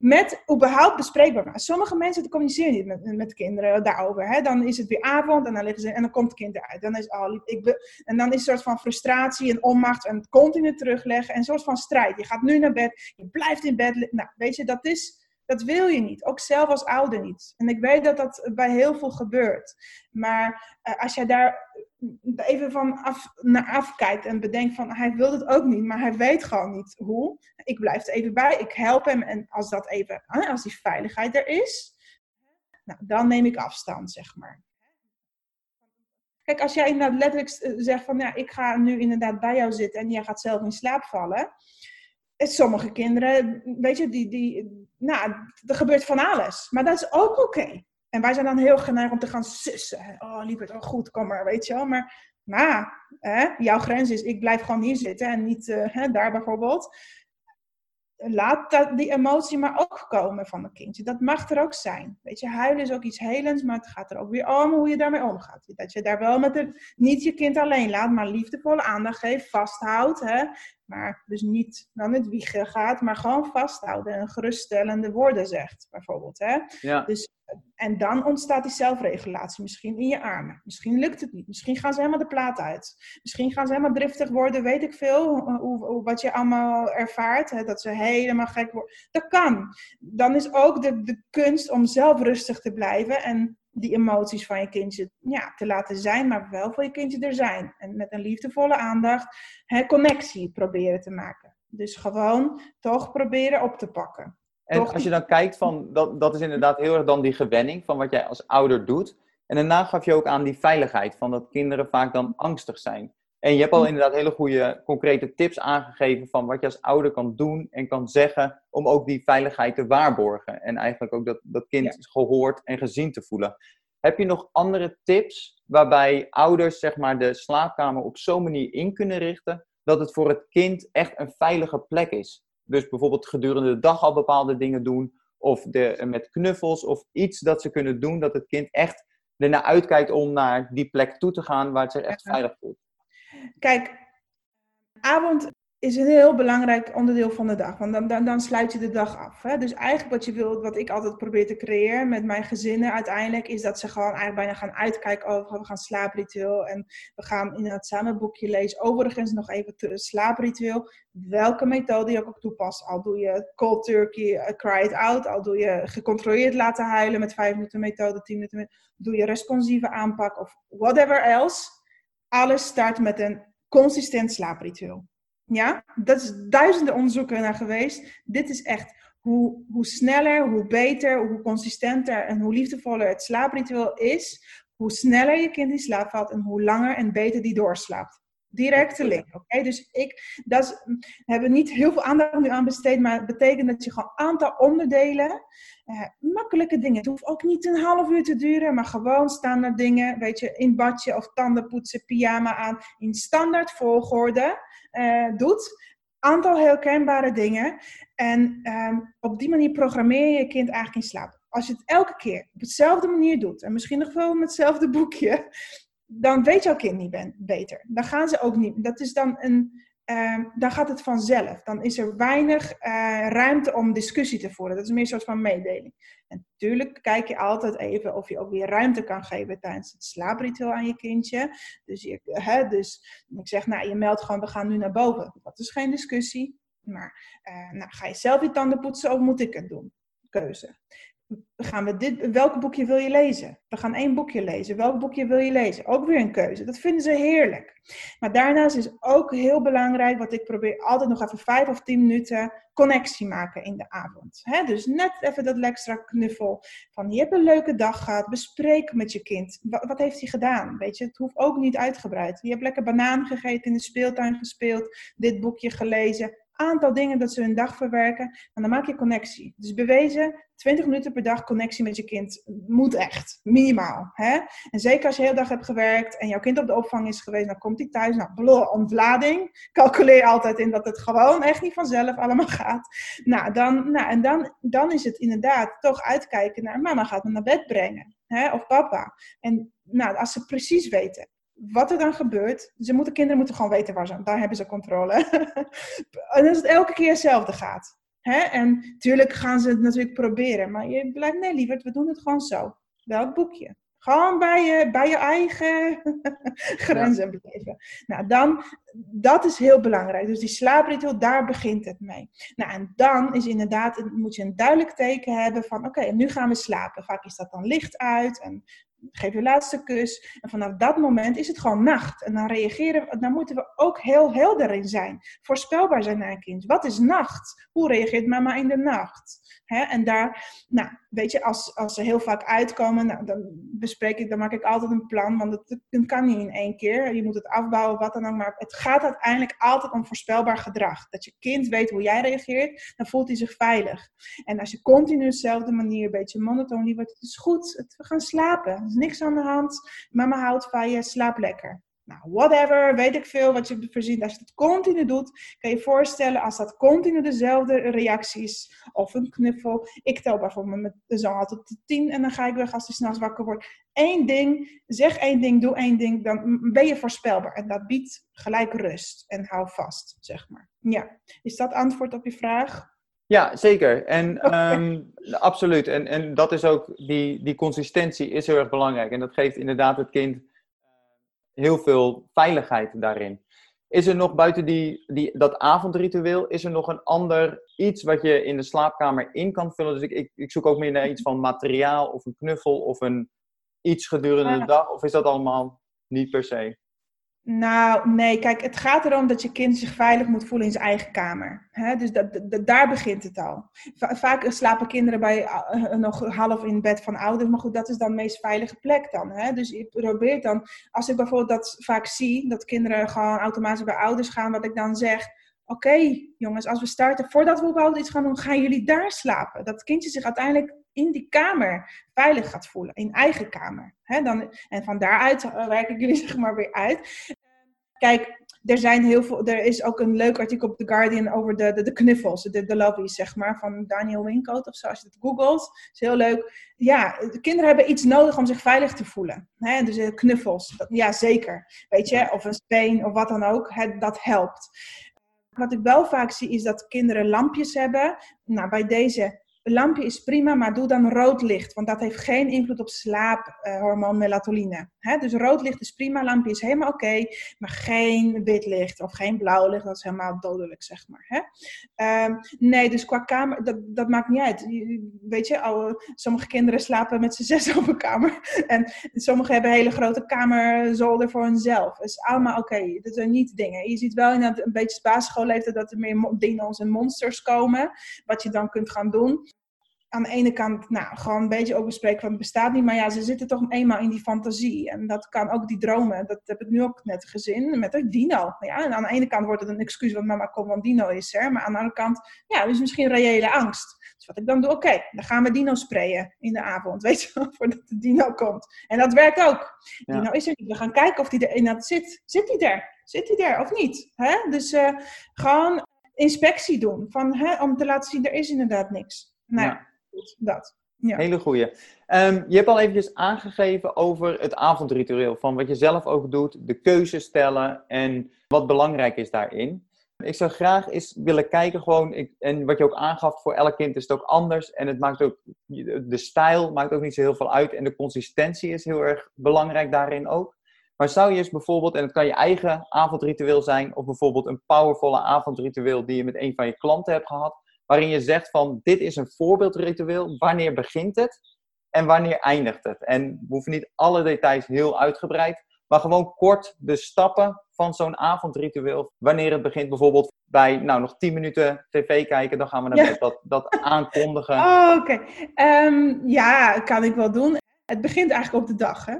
met überhaupt bespreekbaar. Sommige mensen communiceren niet met, met kinderen daarover. Hè? Dan is het weer avond en dan, liggen ze, en dan komt het kind eruit. Dan is, oh, ik en dan is een soort van frustratie en onmacht en continu terugleggen en een soort van strijd. Je gaat nu naar bed, je blijft in bed. Nou, weet je, dat is... Dat wil je niet, ook zelf als ouder niet. En ik weet dat dat bij heel veel gebeurt. Maar uh, als jij daar even van af, naar af kijkt en bedenkt van hij wil het ook niet, maar hij weet gewoon niet hoe. Ik blijf er even bij, ik help hem en als dat even, als die veiligheid er is, nou, dan neem ik afstand, zeg maar. Kijk, als jij inderdaad letterlijk zegt van ja, ik ga nu inderdaad bij jou zitten en jij gaat zelf in slaap vallen. Sommige kinderen, weet je, die, die, nou, er gebeurt van alles. Maar dat is ook oké. En wij zijn dan heel geneigd om te gaan sussen. Oh, lieverd, oh goed, kom maar, weet je wel. Maar, maar hè, jouw grens is, ik blijf gewoon hier zitten en niet uh, hè, daar bijvoorbeeld. Laat dat, die emotie maar ook komen van een kindje. Dat mag er ook zijn. Weet je, huilen is ook iets helends, maar het gaat er ook weer om hoe je daarmee omgaat. Dat je daar wel met het, niet je kind alleen laat, maar liefdevolle aandacht geeft, vasthoudt. Hè? Maar dus niet dan het wiegen gaat, maar gewoon vasthouden en geruststellende woorden zegt, bijvoorbeeld. Hè? Ja. Dus, en dan ontstaat die zelfregulatie misschien in je armen. Misschien lukt het niet. Misschien gaan ze helemaal de plaat uit. Misschien gaan ze helemaal driftig worden, weet ik veel. Hoe, wat je allemaal ervaart, hè? dat ze helemaal gek worden. Dat kan. Dan is ook de, de kunst om zelf rustig te blijven en die emoties van je kindje ja, te laten zijn, maar wel voor je kindje er zijn. En met een liefdevolle aandacht hè, connectie proberen te maken. Dus gewoon toch proberen op te pakken. En als je dan kijkt van, dat, dat is inderdaad heel erg dan die gewenning van wat jij als ouder doet. En daarna gaf je ook aan die veiligheid, van dat kinderen vaak dan angstig zijn. En je hebt al mm. inderdaad hele goede concrete tips aangegeven van wat je als ouder kan doen en kan zeggen om ook die veiligheid te waarborgen. En eigenlijk ook dat, dat kind gehoord en gezien te voelen. Heb je nog andere tips waarbij ouders zeg maar, de slaapkamer op zo'n manier in kunnen richten dat het voor het kind echt een veilige plek is? Dus bijvoorbeeld gedurende de dag al bepaalde dingen doen of de, met knuffels of iets dat ze kunnen doen dat het kind echt ernaar uitkijkt om naar die plek toe te gaan waar het zich echt veilig voelt. Kijk, avond is een heel belangrijk onderdeel van de dag. Want dan, dan, dan sluit je de dag af. Hè? Dus eigenlijk wat je wilt, wat ik altijd probeer te creëren met mijn gezinnen uiteindelijk, is dat ze gewoon eigenlijk bijna gaan uitkijken over we gaan slaapritueel. En we gaan inderdaad samen een boekje lezen. Overigens nog even slaapritueel. Welke methode je ook toepast. Al doe je cold turkey, uh, cry it out. Al doe je gecontroleerd laten huilen met 5 minuten methode, 10 minuten. Doe je responsieve aanpak of whatever else alles start met een consistent slaapritueel. Ja, dat is duizenden onderzoeken naar geweest. Dit is echt hoe, hoe sneller, hoe beter, hoe consistenter en hoe liefdevoller het slaapritueel is, hoe sneller je kind in slaap valt en hoe langer en beter die doorslaapt. Directe link. Oké, dus ik, dat hebben niet heel veel aandacht nu aan besteed, maar het betekent dat je gewoon een aantal onderdelen, eh, makkelijke dingen. Het hoeft ook niet een half uur te duren, maar gewoon standaard dingen, weet je, in badje of tanden poetsen, pyjama aan, in standaard volgorde eh, doet. Aantal heel kenbare dingen. En ehm, op die manier programmeer je je kind eigenlijk in slaap. Als je het elke keer op dezelfde manier doet, en misschien nog wel met hetzelfde boekje, dan weet jouw kind niet beter. Dan gaan ze ook niet. Dat is dan een. Uh, dan gaat het vanzelf. Dan is er weinig uh, ruimte om discussie te voeren. Dat is meer een soort van mededeling. En natuurlijk kijk je altijd even of je ook weer ruimte kan geven tijdens het slaapritueel aan je kindje. Dus, je, hè, dus ik zeg, nou, je meldt gewoon, we gaan nu naar boven. Dat is geen discussie. Maar uh, nou, ga je zelf je tanden poetsen of moet ik het doen? Keuze gaan we dit, welk boekje wil je lezen? We gaan één boekje lezen. Welk boekje wil je lezen? Ook weer een keuze. Dat vinden ze heerlijk. Maar daarnaast is ook heel belangrijk, wat ik probeer altijd nog even vijf of tien minuten connectie maken in de avond. dus net even dat extra knuffel van je hebt een leuke dag gehad, bespreek met je kind. Wat, wat, heeft hij gedaan? Weet je, het hoeft ook niet uitgebreid. Je hebt lekker banaan gegeten, in de speeltuin gespeeld, dit boekje gelezen. Aantal dingen dat ze hun dag verwerken. En dan maak je connectie. Dus bewezen, 20 minuten per dag connectie met je kind moet echt. Minimaal. Hè? En zeker als je de hele dag hebt gewerkt en jouw kind op de opvang is geweest, dan komt hij thuis. Nou, bleh, ontlading. Calculeer altijd in dat het gewoon echt niet vanzelf allemaal gaat. Nou, dan, nou en dan, dan is het inderdaad toch uitkijken naar mama gaat me naar bed brengen. Hè? Of papa. En nou, als ze precies weten wat er dan gebeurt, ze moeten, kinderen moeten gewoon weten waar ze, daar hebben ze controle. en als het elke keer hetzelfde gaat. Hè? En natuurlijk gaan ze het natuurlijk proberen, maar je blijft, nee lieverd, we doen het gewoon zo. Welk boekje? Gewoon bij je, bij je eigen grenzen blijven. Nou, dan, dat is heel belangrijk. Dus die slaapritueel, daar begint het mee. Nou, en dan is inderdaad, moet je een duidelijk teken hebben van, oké, nu gaan we slapen. Vaak is dat dan licht uit en geef je laatste kus. En vanaf dat moment is het gewoon nacht. En dan reageren, dan moeten we ook heel helder in zijn. Voorspelbaar zijn naar een kind. Wat is nacht? Hoe reageert mama in de nacht? en daar, nou, weet je, als, als ze heel vaak uitkomen, nou, dan bespreek ik, dan maak ik altijd een plan, want het, kan niet in één keer. Je moet het afbouwen, wat dan ook. Maar het gaat uiteindelijk altijd om voorspelbaar gedrag. Dat je kind weet hoe jij reageert, dan voelt hij zich veilig. En als je continu dezelfde manier, een beetje monotoon, wordt het is goed, we gaan slapen. Is niks aan de hand. Mama houdt van je, slaap lekker. Nou, whatever, weet ik veel wat je verzint. Als je het continu doet, kan je je voorstellen als dat continu dezelfde reacties of een knuffel. Ik tel bijvoorbeeld met de zang altijd tot tien en dan ga ik weg als hij s'nachts wakker wordt. Eén ding, zeg één ding, doe één ding, dan ben je voorspelbaar. En dat biedt gelijk rust en hou vast, zeg maar. Ja, is dat antwoord op je vraag? Ja, zeker. En ehm, absoluut. En, en dat is ook, die, die consistentie is heel erg belangrijk. En dat geeft inderdaad het kind heel veel veiligheid daarin. Is er nog buiten die, die, dat avondritueel, is er nog een ander iets wat je in de slaapkamer in kan vullen? Dus ik, ik, ik zoek ook meer naar iets van materiaal of een knuffel of een iets gedurende de dag. Of is dat allemaal niet per se? Nou, nee, kijk, het gaat erom dat je kind zich veilig moet voelen in zijn eigen kamer. Dus dat, daar begint het al. vaak slapen kinderen bij, uh, nog half in bed van ouders, maar goed, dat is dan de meest veilige plek dan. Dus ik probeer dan, als ik bijvoorbeeld dat vaak zie, dat kinderen gewoon automatisch bij ouders gaan, wat ik dan zeg, oké jongens, als we starten, voordat we überhaupt iets gaan doen, gaan jullie daar slapen. Dat kindje zich uiteindelijk in die kamer veilig gaat voelen, in eigen kamer. dan, en van daaruit uh, werk ik jullie zeg maar weer uit. Kijk, er, zijn heel veel, er is ook een leuk artikel op The Guardian over de, de, knuffels, de, de lovies, zeg maar, van Daniel Wincoat of zo, als je het googelt. is heel leuk. Ja, de kinderen hebben iets nodig om zich veilig te voelen. Dus eh, knuffels, ja zeker. Weet je, of een speen of wat dan ook, dat helpt. Wat ik wel vaak zie is dat kinderen lampjes hebben. Nou, bij deze lampje is prima, maar doe dan rood licht, want dat heeft geen invloed op slaaphormoon melatonine. Dus rood licht is prima, lampje is helemaal oké, maar geen wit licht of geen blauw licht, dat is helemaal dodelijk, zeg maar. Um, nee, dus qua kamer, dat, dat maakt niet uit. Weet je, sommige kinderen slapen met z'n zes op een kamer en sommigen hebben hele grote kamerzolder voor hunzelf. Dat is allemaal oké, dat zijn niet dingen. Je ziet wel in een beetje basisschoolleeftijd dat er meer dino's en monsters komen, wat je dan kunt gaan doen aan de ene kant nou, gewoon een beetje ook bespreken van het bestaat niet. Maar ja, ze zitten toch eenmaal in die fantasie. En dat kan ook die dromen. Dat heb ik nu ook net gezien met een dino. Ja, en aan de ene kant wordt het een excuus, want mama komt, want dino is er. Maar aan de andere kant, ja, is misschien reële angst. Dus wat ik dan doe, oké, dan gaan we dino sprayen in de avond. Weet je wel, voordat de dino komt. En dat werkt ook. Dino is er niet. We gaan kijken of die er inderdaad zit. Zit hij er? Zit hij er of niet? Hè? Dus uh, gewoon inspectie doen. Van, hè, om te laten zien, er is inderdaad niks. Nou, ja dat. Ja. Hele goeie. Um, je hebt al eventjes aangegeven over het avondritueel. Van wat je zelf ook doet, de keuze stellen en wat belangrijk is daarin. Ik zou graag eens willen kijken gewoon, ik, en wat je ook aangaf, voor elk kind is het ook anders. En het maakt ook, de stijl maakt ook niet zo heel veel uit. En de consistentie is heel erg belangrijk daarin ook. Maar zou je eens bijvoorbeeld, en het kan je eigen avondritueel zijn, of bijvoorbeeld een powervolle avondritueel die je met een van je klanten hebt gehad, waarin je zegt van dit is een voorbeeldritueel, wanneer begint het en wanneer eindigt het? En we hoeven niet alle details heel uitgebreid, maar gewoon kort de stappen van zo'n avondritueel. Wanneer het begint bijvoorbeeld bij nou, nog 10 minuten tv kijken, dan gaan we dan dat, dat aankondigen. Oh, oké. Ehm, ja, kan ik wel doen. Het begint eigenlijk op de dag, hè?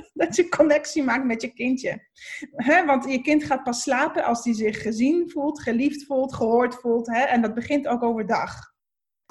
dat je connectie maakt met je kindje. Hè? Want je kind gaat pas slapen als hij zich gezien voelt, geliefd voelt, gehoord voelt. Hè? En dat begint ook overdag.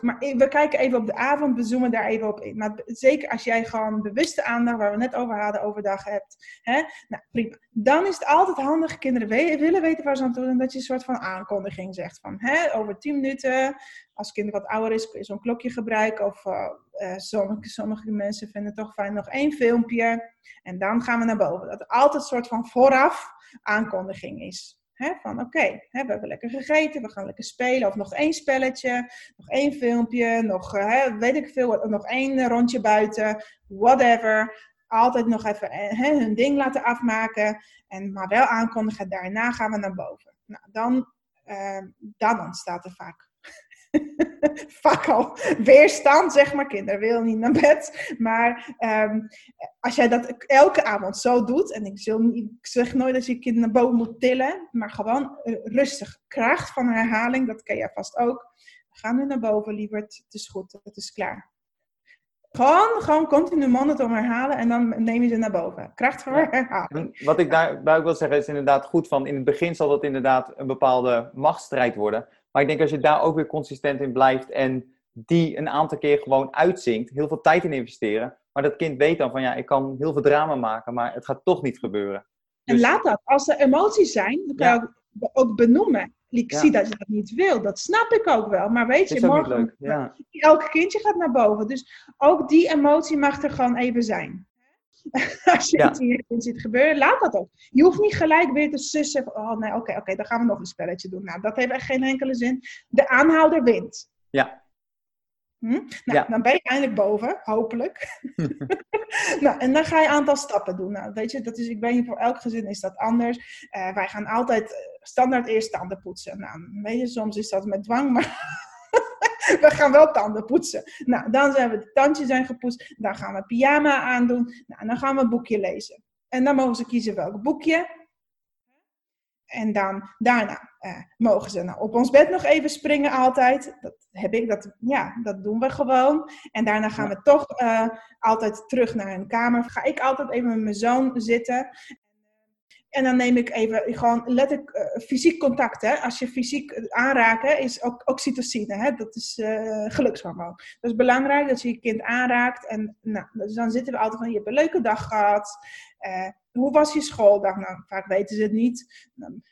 Maar we kijken even op de avond, we zoomen daar even op in. Maar zeker als jij gewoon bewuste aandacht, waar we net over hadden, overdag hebt. Hè? Nou, prima. Dan is het altijd handig, kinderen willen weten waar ze aan toe doen, dat je een soort van aankondiging zegt. Van hè, over 10 minuten, als kind wat ouder is, kun je zo'n klokje gebruiken. Of uh, sommige, sommige mensen vinden het toch fijn nog één filmpje. En dan gaan we naar boven. Dat altijd een soort van vooraf aankondiging is van oké, we hebben lekker gegeten, we gaan lekker spelen. Of nog één spelletje, nog één filmpje, nog uh, weet ik veel, nog één rondje buiten, whatever. Altijd nog even he, hun ding laten afmaken. En maar wel aankondigen, daarna gaan we naar boven. Nou, dan, uh, dan ontstaat er vaak vaak al weerstand, zeg maar. Kinderen willen niet naar bed. Maar ehm, als jij dat elke avond zo doet, en ik, zeg nooit dat je kind naar boven moet tillen, maar gewoon rustig. Kracht van herhaling, dat ken jij vast ook. We gaan nu naar boven, lieverd. Het is goed, het is klaar. Gewoon, gewoon continu monitor herhalen en dan neem je ze naar boven. Kracht van herhaling. Wat ik daarbij ook wil zeggen is inderdaad goed van in het begin zal dat inderdaad een bepaalde machtsstrijd worden. Maar ik denk als je daar ook weer consistent in blijft en die een aantal keer gewoon uitzinkt, heel veel tijd in investeren. Maar dat kind weet dan van ja, ik kan heel veel drama maken, maar het gaat toch niet gebeuren. En dus- laat dat. Als er emoties zijn, dan kan je ook, benoemen. Ik zie dat je dat niet wil. Dat snap ik ook wel. Maar weet je, morgen. Ja. Elk kindje gaat naar boven. Dus ook die emotie mag er gewoon even zijn. Als je iets in je kind ziet gebeuren, laat dat ook. Je hoeft niet gelijk weer te sussen. Oh nee, oké, oké, dan gaan we nog een spelletje doen. Nou, dat heeft echt geen enkele zin. De aanhouder wint. Ja. Hm? Nou, ja. dan ben je eindelijk boven, hopelijk. nou, en dan ga je een aantal stappen doen. Nou, weet je, dat is, ik weet niet, voor elk gezin is dat anders. Uh, wij gaan altijd eh, standaard eerst tanden poetsen. Nou, weet je, soms is dat met dwang, maar we gaan wel tanden poetsen. Nou, dan zijn we de tandjes zijn gepoetst. Dan gaan we pyjama aandoen. Nou, dan gaan we een boekje lezen. En dan mogen ze kiezen welk boekje. En dan daarna uh, mogen ze nou, op ons bed nog even springen altijd. Dat heb ik, dat, ja, dat doen we gewoon. En daarna gaan we toch uh, altijd terug naar hun kamer. Ga ik altijd even met mijn zoon zitten. En dan neem ik even gewoon letterlijk uh, fysiek contact. Hè? Als je fysiek aanraken, is ook oxytocine. Hè? Dat is uh, gelukshormoon. Dat is belangrijk dat je je kind aanraakt. En nou, dus dan zitten we altijd van: je hebt een leuke dag gehad. Uh, hoe was je schooldag? Nou, vaak weten ze het niet.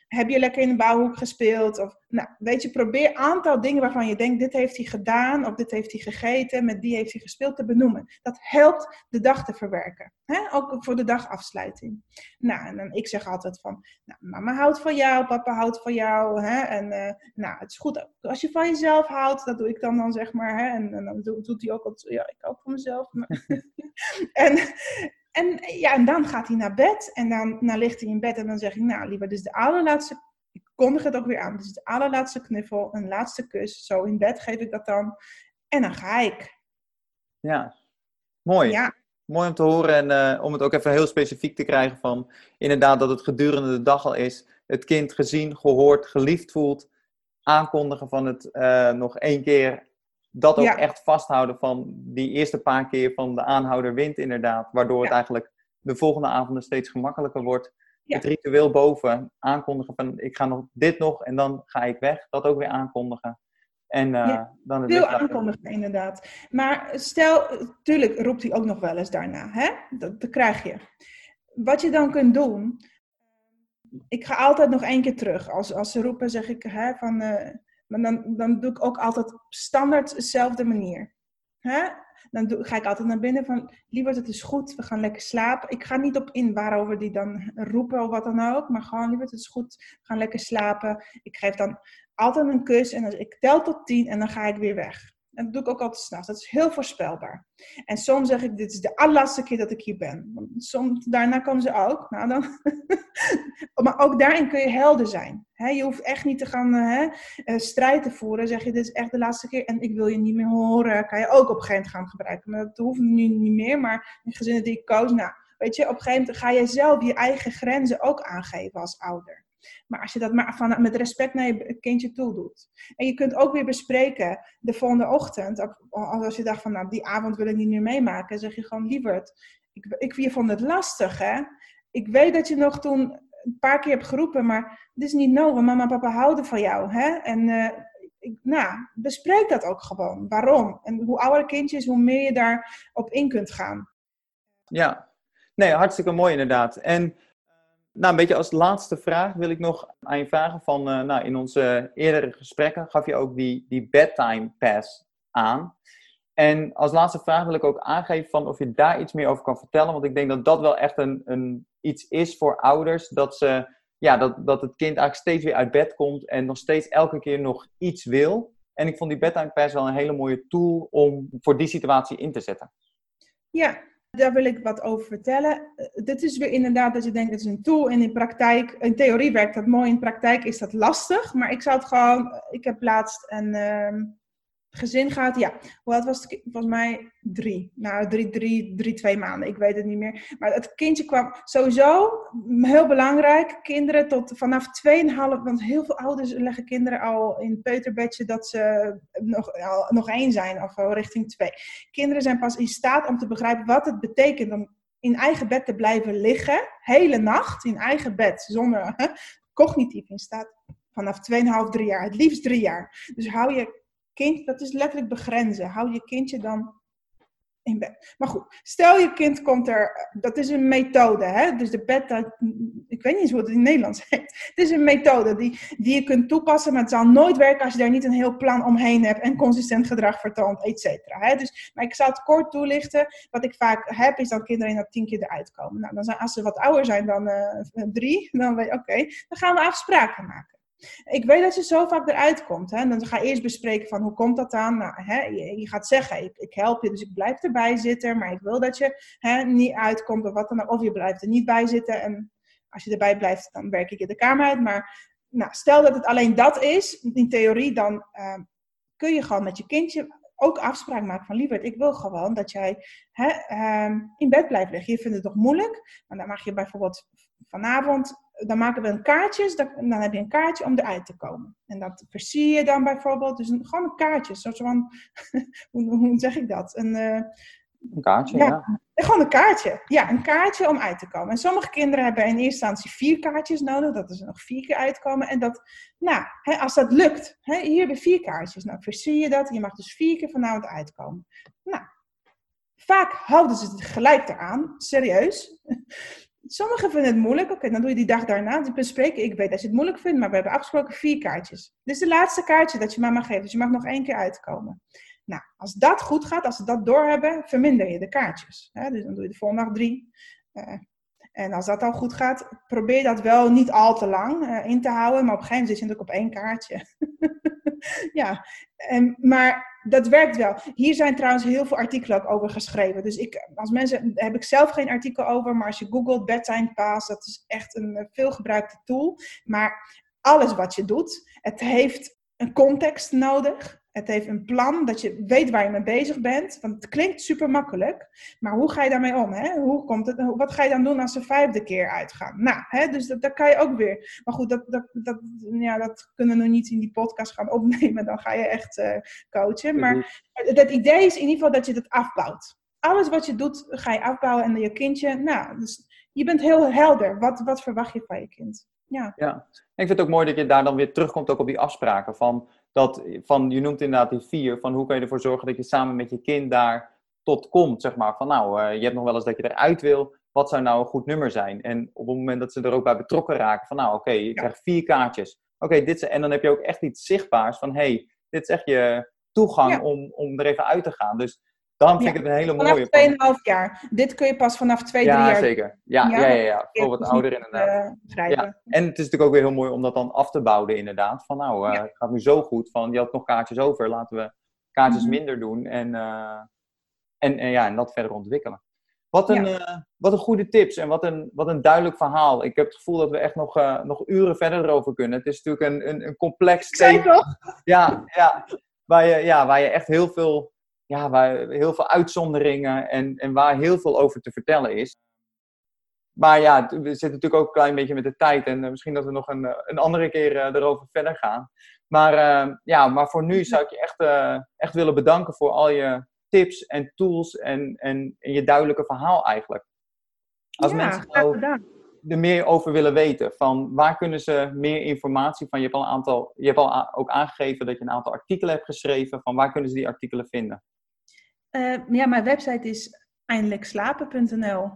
Heb je lekker in de bouwhoek gespeeld? Of, nou, weet je, probeer een aantal dingen waarvan je denkt, dit heeft hij gedaan, of dit heeft hij gegeten, met die heeft hij gespeeld, te benoemen. Dat helpt de dag te verwerken. Hè? Ook voor de dagafsluiting. Nou, en dan, ik zeg altijd van, nou, mama houdt van jou, papa houdt van jou. Hè? En uh, nou, het is goed als je van jezelf houdt, dat doe ik dan dan zeg maar. Hè? En, dan doet, hij ook ja, ik ook van mezelf. en, en, ja, en dan gaat hij naar bed en dan, dan ligt hij in bed en dan zeg ik, nou liever, dit is de allerlaatste, ik kondig het ook weer aan, dit is de allerlaatste knuffel, een laatste kus, zo in bed geef ik dat dan. En dan ga ik. Ja, mooi. Ja. Mooi om te horen en uh, om het ook even heel specifiek te krijgen van, inderdaad dat het gedurende de dag al is, het kind gezien, gehoord, geliefd voelt, aankondigen van het uh, nog één keer dat ook echt vasthouden van die eerste paar keer van de aanhouder wint inderdaad. Waardoor het eigenlijk de volgende avonden steeds gemakkelijker wordt. Het ritueel boven aankondigen van ik ga nog dit nog en dan ga ik weg. Dat ook weer aankondigen. En uh, dan het Veel aankondigen inderdaad. Maar stel, tuurlijk roept hij ook nog wel eens daarna. Hè? Dat, dat krijg je. Wat je dan kunt doen, ik ga altijd nog één keer terug. Als, als ze roepen, zeg ik hè, van, uh, maar dan, dan doe ik ook altijd standaard dezelfde manier. Hè? Dan ga ik altijd naar binnen van, liever het is goed, we gaan lekker slapen. Ik ga niet op in waarover die dan roepen of wat dan ook. Maar gewoon, liever het is goed, we gaan lekker slapen. Ik geef dan altijd een kus en ik tel tot tien en dan ga ik weer weg. En dat doe ik ook altijd s'nachts. Dat is heel voorspelbaar. En soms zeg ik, dit is de allerlaatste keer dat ik hier ben. Soms, daarna komen ze ook. Nou, dan maar ook daarin kun je helder zijn. je hoeft echt niet te gaan uh, strijd te voeren. Zeg je, dit is echt de laatste keer en ik wil je niet meer horen. Kan je ook op een gegeven moment gaan gebruiken. Maar dat hoeft nu niet meer. Maar in gezinnen die ik koos, nou, weet je, op een gegeven moment ga je zelf je eigen grenzen ook aangeven als ouder. Maar als je dat maar van, met respect naar je kindje toe doet. En je kunt ook weer bespreken de volgende ochtend. Als je dacht van, nou, die avond wil ik niet meer meemaken. zeg je gewoon, lieverd, ik, ik, je vond het lastig, hè? Ik weet dat je nog toen een paar keer hebt geroepen, maar het is niet nodig. Mama en papa houden van jou, hè? En uh, ik, nou, bespreek dat ook gewoon. Waarom? En hoe ouder kindjes, hoe meer je daarop in kunt gaan. Ja, nee, hartstikke mooi inderdaad. En nou, een beetje als laatste vraag wil ik nog aan je vragen van, uh, nou, in onze eerdere gesprekken gaf je ook die, die bedtime pass aan. En als laatste vraag wil ik ook aangeven van of je daar iets meer over kan vertellen. Want ik denk dat dat wel echt een, een, iets is voor ouders. Dat, ze, ja, dat, dat het kind eigenlijk steeds weer uit bed komt en nog steeds elke keer nog iets wil. En ik vond die bedtime pass wel een hele mooie tool om voor die situatie in te zetten. Ja, daar wil ik wat over vertellen. Uh, dit is weer inderdaad dat je denkt, het is een tool. En in praktijk, in theorie werkt dat mooi, in praktijk is dat lastig. Maar ik zou het gewoon, ik heb laatst een, uh, gezin gaat, ja. Hoe oud was? Volgens mij drie. Nou, drie, drie, drie, twee maanden. Ik weet het niet meer. Maar het kindje kwam sowieso, heel belangrijk, kinderen tot vanaf 2,5, want heel veel ouders leggen kinderen al in het peuterbedje dat ze nog, nog één zijn of richting twee. Kinderen zijn pas in staat om te begrijpen wat het betekent om in eigen bed te blijven liggen, hele nacht in eigen bed, zonder cognitief in staat. Vanaf 2,5, 3 jaar, het liefst 3 jaar. Dus hou je dat is letterlijk begrenzen. Hou je kindje dan in bed. Maar goed, stel je kind komt er, dat is een methode, hè? dus de bed, ik weet niet eens hoe het in het Nederlands heet. Het is een methode die, die je kunt toepassen, maar het zal nooit werken als je daar niet een heel plan omheen hebt en consistent gedrag vertoont, et cetera. Dus, maar ik zal het kort toelichten. Wat ik vaak heb, is dat kinderen in dat tien keer eruit komen. Nou, dan zijn, als ze wat ouder zijn dan uh, drie, dan weet je, oké, dan gaan we afspraken maken. Ik weet dat je zo vaak eruit komt. Hè? Dan ga je eerst bespreken van hoe komt dat dan? Nou, hè, je, gaat zeggen, ik, ik, help je, dus ik blijf erbij zitten. Maar ik wil dat je hè, niet uitkomt of je blijft er niet bij zitten. En als je erbij blijft, dan werk ik je de kamer uit. Maar nou, stel dat het alleen dat is, in theorie, dan uh, kun je gewoon met je kindje ook afspraak maken van lieverd, ik wil gewoon dat jij hè, uh, in bed blijft liggen. Je vindt het toch moeilijk? Maar dan mag je bijvoorbeeld vanavond dan maken we een kaartjes, dan, heb je een kaartje om eruit te komen. En dat versier je dan bijvoorbeeld, dus een, gewoon een kaartje, zoals van, hoe, hoe, zeg ik dat? Een, uh, een kaartje, ja. ja. Gewoon een kaartje, ja, een kaartje om uit te komen. En sommige kinderen hebben in eerste instantie vier kaartjes nodig, dat is nog vier keer uitkomen. En dat, nou, hè, als dat lukt, hè, hier hebben vier kaartjes, nou versier je dat, je mag dus vier keer vanavond uitkomen. Nou, vaak houden ze het gelijk eraan, serieus. Sommigen vinden het moeilijk. Oké, dan doe je die dag daarna. Dus bespreken. Ik weet dat je het moeilijk vindt, maar we hebben afgesproken vier kaartjes. Dit is de laatste kaartje dat je mama geeft. Dus je mag nog één keer uitkomen. Nou, als dat goed gaat, als ze dat doorhebben, verminder je de kaartjes. Dus dan doe je de volgende dag drie. Uh, en als dat al goed gaat, probeer dat wel niet al te lang uh, in te houden. Maar op een gegeven moment zit je natuurlijk op één kaartje. ja, en, maar dat werkt wel. Hier zijn trouwens heel veel artikelen ook over geschreven. Dus ik, als mensen, heb ik zelf geen artikel over. Maar als je googelt bedtime pass, dat is echt een eh, veelgebruikte tool. Maar alles wat je doet, het heeft een context nodig. Het heeft een plan dat je weet waar je mee bezig bent. Want het klinkt super makkelijk. Maar hoe ga je daarmee om? Hè? Hoe komt het, wat ga je dan doen als ze vijfde keer uitgaan? Nou, hè, dus dat, dat kan je ook weer. Maar goed, dat, dat, dat, ja, dat kunnen we nog niet in die podcast gaan opnemen. Dan ga je echt uh, coachen. Maar het, idee is in ieder geval dat je het afbouwt. Alles wat je doet, ga je afbouwen. En je kindje, nou, dus je bent heel helder. Wat, wat verwacht je van je kind? Ja. ja. Ik vind het ook mooi dat je daar dan weer terugkomt ook op die afspraken. Van dat van, je noemt inderdaad die vier, van hoe kan je ervoor zorgen dat je samen met je kind daar tot komt, zeg maar. Van nou, uh, je hebt nog wel eens dat je eruit wil, wat zou nou een goed nummer zijn? En op het moment dat ze er ook bij betrokken raken, van nou, oké, je krijgt vier kaartjes. Oké, dit en dan heb je ook echt iets zichtbaars van, hey, dit is echt je toegang om, om er even uit te gaan. Dus dan vind ik het een hele mooie. Vanaf 2,5 jaar. Dit kun je pas vanaf 2, 3 jaar. Ja, zeker. Ja, ja, ja, ja. Voor wat ouder inderdaad. Uh, ja. En het is natuurlijk ook weer heel mooi om dat dan af te bouwen inderdaad. Van nou, uh, het gaat nu zo goed. Van je had nog kaartjes over. Laten we kaartjes mm -hmm. minder doen. En, uh, en, en, ja, en dat verder ontwikkelen. Wat een, ja. wat een goede tips en wat een, wat een duidelijk verhaal. Ik heb het gevoel dat we echt nog, nog uren verder erover kunnen. Het is natuurlijk een, een, een complex thema. Ja, ja. Waar, je, ja, waar je echt heel veel ja, waar heel veel uitzonderingen en, en waar heel veel over te vertellen is. Maar ja, we zitten natuurlijk ook een klein beetje met de tijd en uh, misschien dat we nog een, eh, een andere keer uh, erover verder gaan. Maar, ja, maar voor nu zou ik je echt, echt willen bedanken voor al je, tips en tools en, en, en je duidelijke verhaal eigenlijk. Als ja, mensen nou er meer over willen weten, van waar kunnen ze meer informatie van? Je hebt al een aantal, je hebt al ook aangegeven dat je een aantal artikelen hebt geschreven. Van waar kunnen ze die artikelen vinden? Eh, ja, mijn website is eindelijkslapen.nl.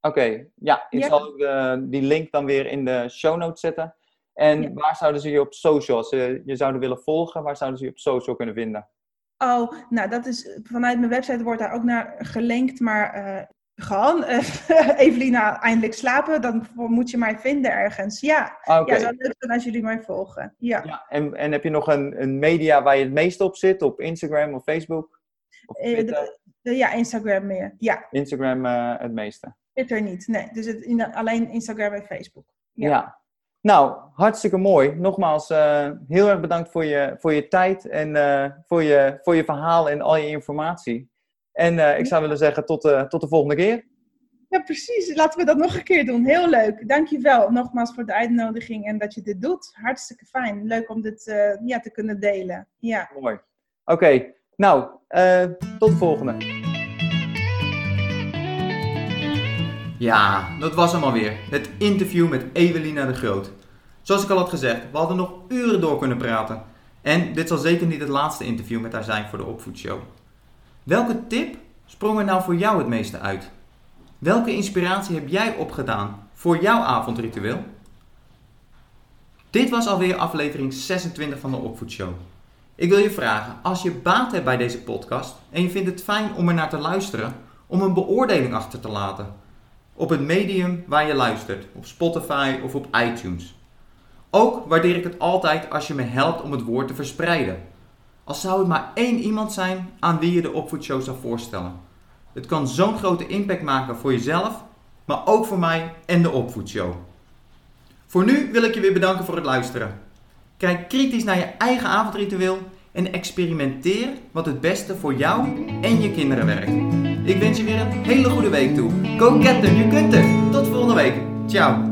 Oké, ja, ik Ja. zal de- die link dan weer in de show notes zetten. En Ja. waar zouden ze je op social, als ze je zouden willen volgen, waar zouden ze je op social kunnen vinden? Oh, nou dat is vanuit mijn website wordt daar ook naar gelinkt, maar eh, gewoon eh, Evelina eindelijk slapen, dan moet je mij vinden ergens. Ja, Ah, Oké, ja zou leuk zijn als jullie mij volgen. Ja. ja, en, en heb je nog een, een media waar je het meest op zit? Op Instagram of Facebook? Of Eh, Twitter? ja, Instagram meer. Ja, Instagram eh, het meeste. Twitter niet. Nee, dus het, in- alleen Instagram en Facebook. Ja. Ja. Nou, hartstikke mooi. Nogmaals, eh, heel erg bedankt voor je, voor je tijd en voor, je, voor je verhaal en al je informatie. En ik zou willen zeggen, tot, de tot de volgende keer. Ja, precies. Laten we dat nog een keer doen. Heel leuk. Dankjewel nogmaals voor de uitnodiging en dat je dit doet. Hartstikke fijn. Leuk om dit ja, te kunnen delen. Ja. Mooi. Oké, nou, eh, tot de volgende. Ja, dat was hem alweer. Het interview met Evelina de Groot. Zoals ik al had gezegd, we hadden nog uren door kunnen praten. En dit zal zeker niet het laatste interview met haar zijn voor de Opvoedshow. Welke tip sprong er nou voor jou het meeste uit? Welke inspiratie heb jij opgedaan voor jouw avondritueel? Dit was alweer aflevering 26 van de Opvoedshow. Ik wil je vragen, als je baat hebt bij deze podcast en je vindt het fijn om er naar te luisteren, om een beoordeling achter te laten. Op het medium waar je luistert, op Spotify of op iTunes. Ook waardeer ik het altijd als je me helpt om het woord te verspreiden. Al zou het maar één iemand zijn aan wie je de opvoedshow zou voorstellen. Het kan zo'n grote impact maken voor jezelf, maar ook voor mij en de opvoedshow. Voor nu wil ik je weer bedanken voor het luisteren. Kijk kritisch naar je eigen avondritueel en experimenteer wat het beste voor jou en je kinderen werkt. Ik wens je weer een hele goede week toe. Go get them, je kunt het. Tot volgende week. Ciao.